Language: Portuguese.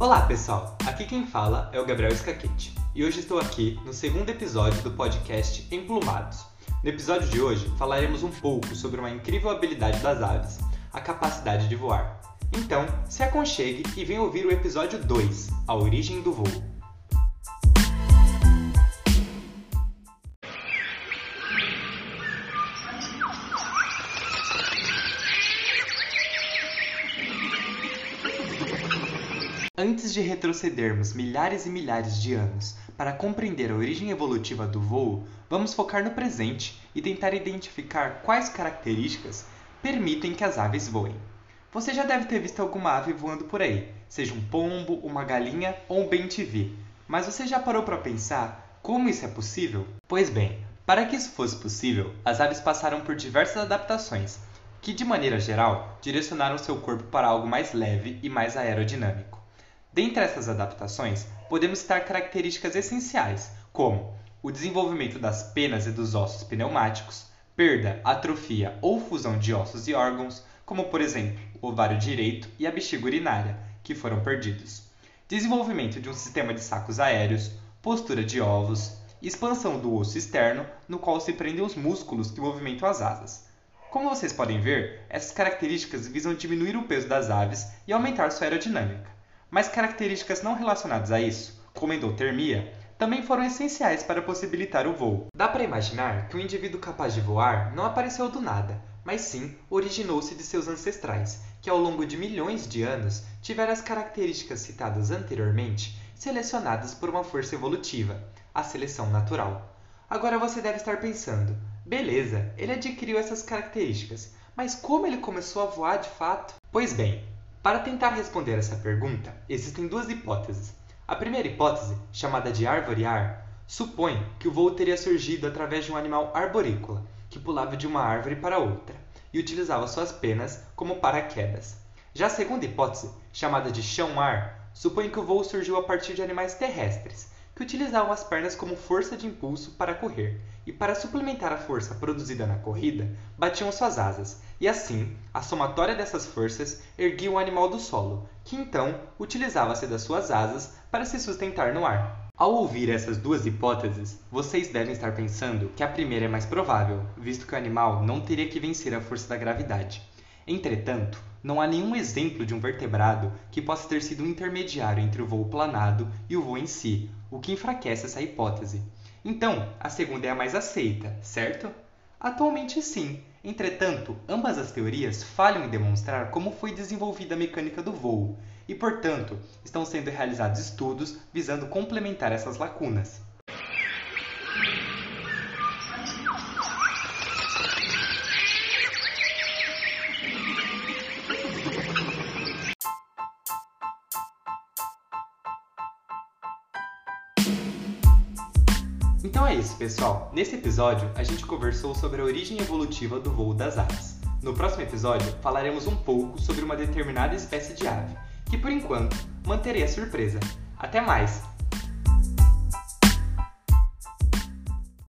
Olá pessoal, aqui quem fala é o Gabriel Scaquete e hoje estou aqui no segundo episódio do podcast Emplumados. No episódio de hoje falaremos um pouco sobre uma incrível habilidade das aves, a capacidade de voar. Então, se aconchegue e venha ouvir o episódio 2, A Origem do Voo. Antes de retrocedermos milhares e milhares de anos para compreender a origem evolutiva do voo, vamos focar no presente e tentar identificar quais características permitem que as aves voem. Você já deve ter visto alguma ave voando por aí, seja um pombo, uma galinha ou um bem-te-vi. Mas você já parou para pensar como isso é possível? Pois bem, para que isso fosse possível, as aves passaram por diversas adaptações, que de maneira geral direcionaram seu corpo para algo mais leve e mais aerodinâmico. Dentre essas adaptações, podemos citar características essenciais, como o desenvolvimento das penas e dos ossos pneumáticos, perda, atrofia ou fusão de ossos e órgãos, como por exemplo o ovário direito e a bexiga urinária, que foram perdidos, desenvolvimento de um sistema de sacos aéreos, postura de ovos, expansão do osso externo, no qual se prendem os músculos que movimentam as asas. Como vocês podem ver, essas características visam diminuir o peso das aves e aumentar sua aerodinâmica. Mas características não relacionadas a isso, como endotermia, também foram essenciais para possibilitar o voo. Dá para imaginar que um indivíduo capaz de voar não apareceu do nada, mas sim originou-se de seus ancestrais, que ao longo de milhões de anos tiveram as características citadas anteriormente selecionadas por uma força evolutiva, a seleção natural. Agora você deve estar pensando: beleza, ele adquiriu essas características, mas como ele começou a voar de fato? Pois bem, para tentar responder essa pergunta, existem duas hipóteses. A primeira hipótese, chamada de arvorear, supõe que o voo teria surgido através de um animal arborícola, que pulava de uma árvore para outra e utilizava suas penas como paraquedas. Já a segunda hipótese, chamada de chão-ar, supõe que o voo surgiu a partir de animais terrestres, que utilizavam as pernas como força de impulso para correr, e para suplementar a força produzida na corrida, batiam suas asas, e assim, a somatória dessas forças erguia o animal do solo, que então utilizava-se das suas asas para se sustentar no ar. Ao ouvir essas duas hipóteses, vocês devem estar pensando que a primeira é mais provável, visto que o animal não teria que vencer a força da gravidade. Entretanto, não há nenhum exemplo de um vertebrado que possa ter sido um intermediário entre o voo planado e o voo em si, o que enfraquece essa hipótese. Então, a segunda é a mais aceita, certo? Atualmente sim. Entretanto, ambas as teorias falham em demonstrar como foi desenvolvida a mecânica do voo, e, portanto, estão sendo realizados estudos visando complementar essas lacunas. Então é isso, pessoal. Nesse episódio, a gente conversou sobre a origem evolutiva do voo das aves. No próximo episódio, falaremos um pouco sobre uma determinada espécie de ave, que por enquanto manterei a surpresa. Até mais!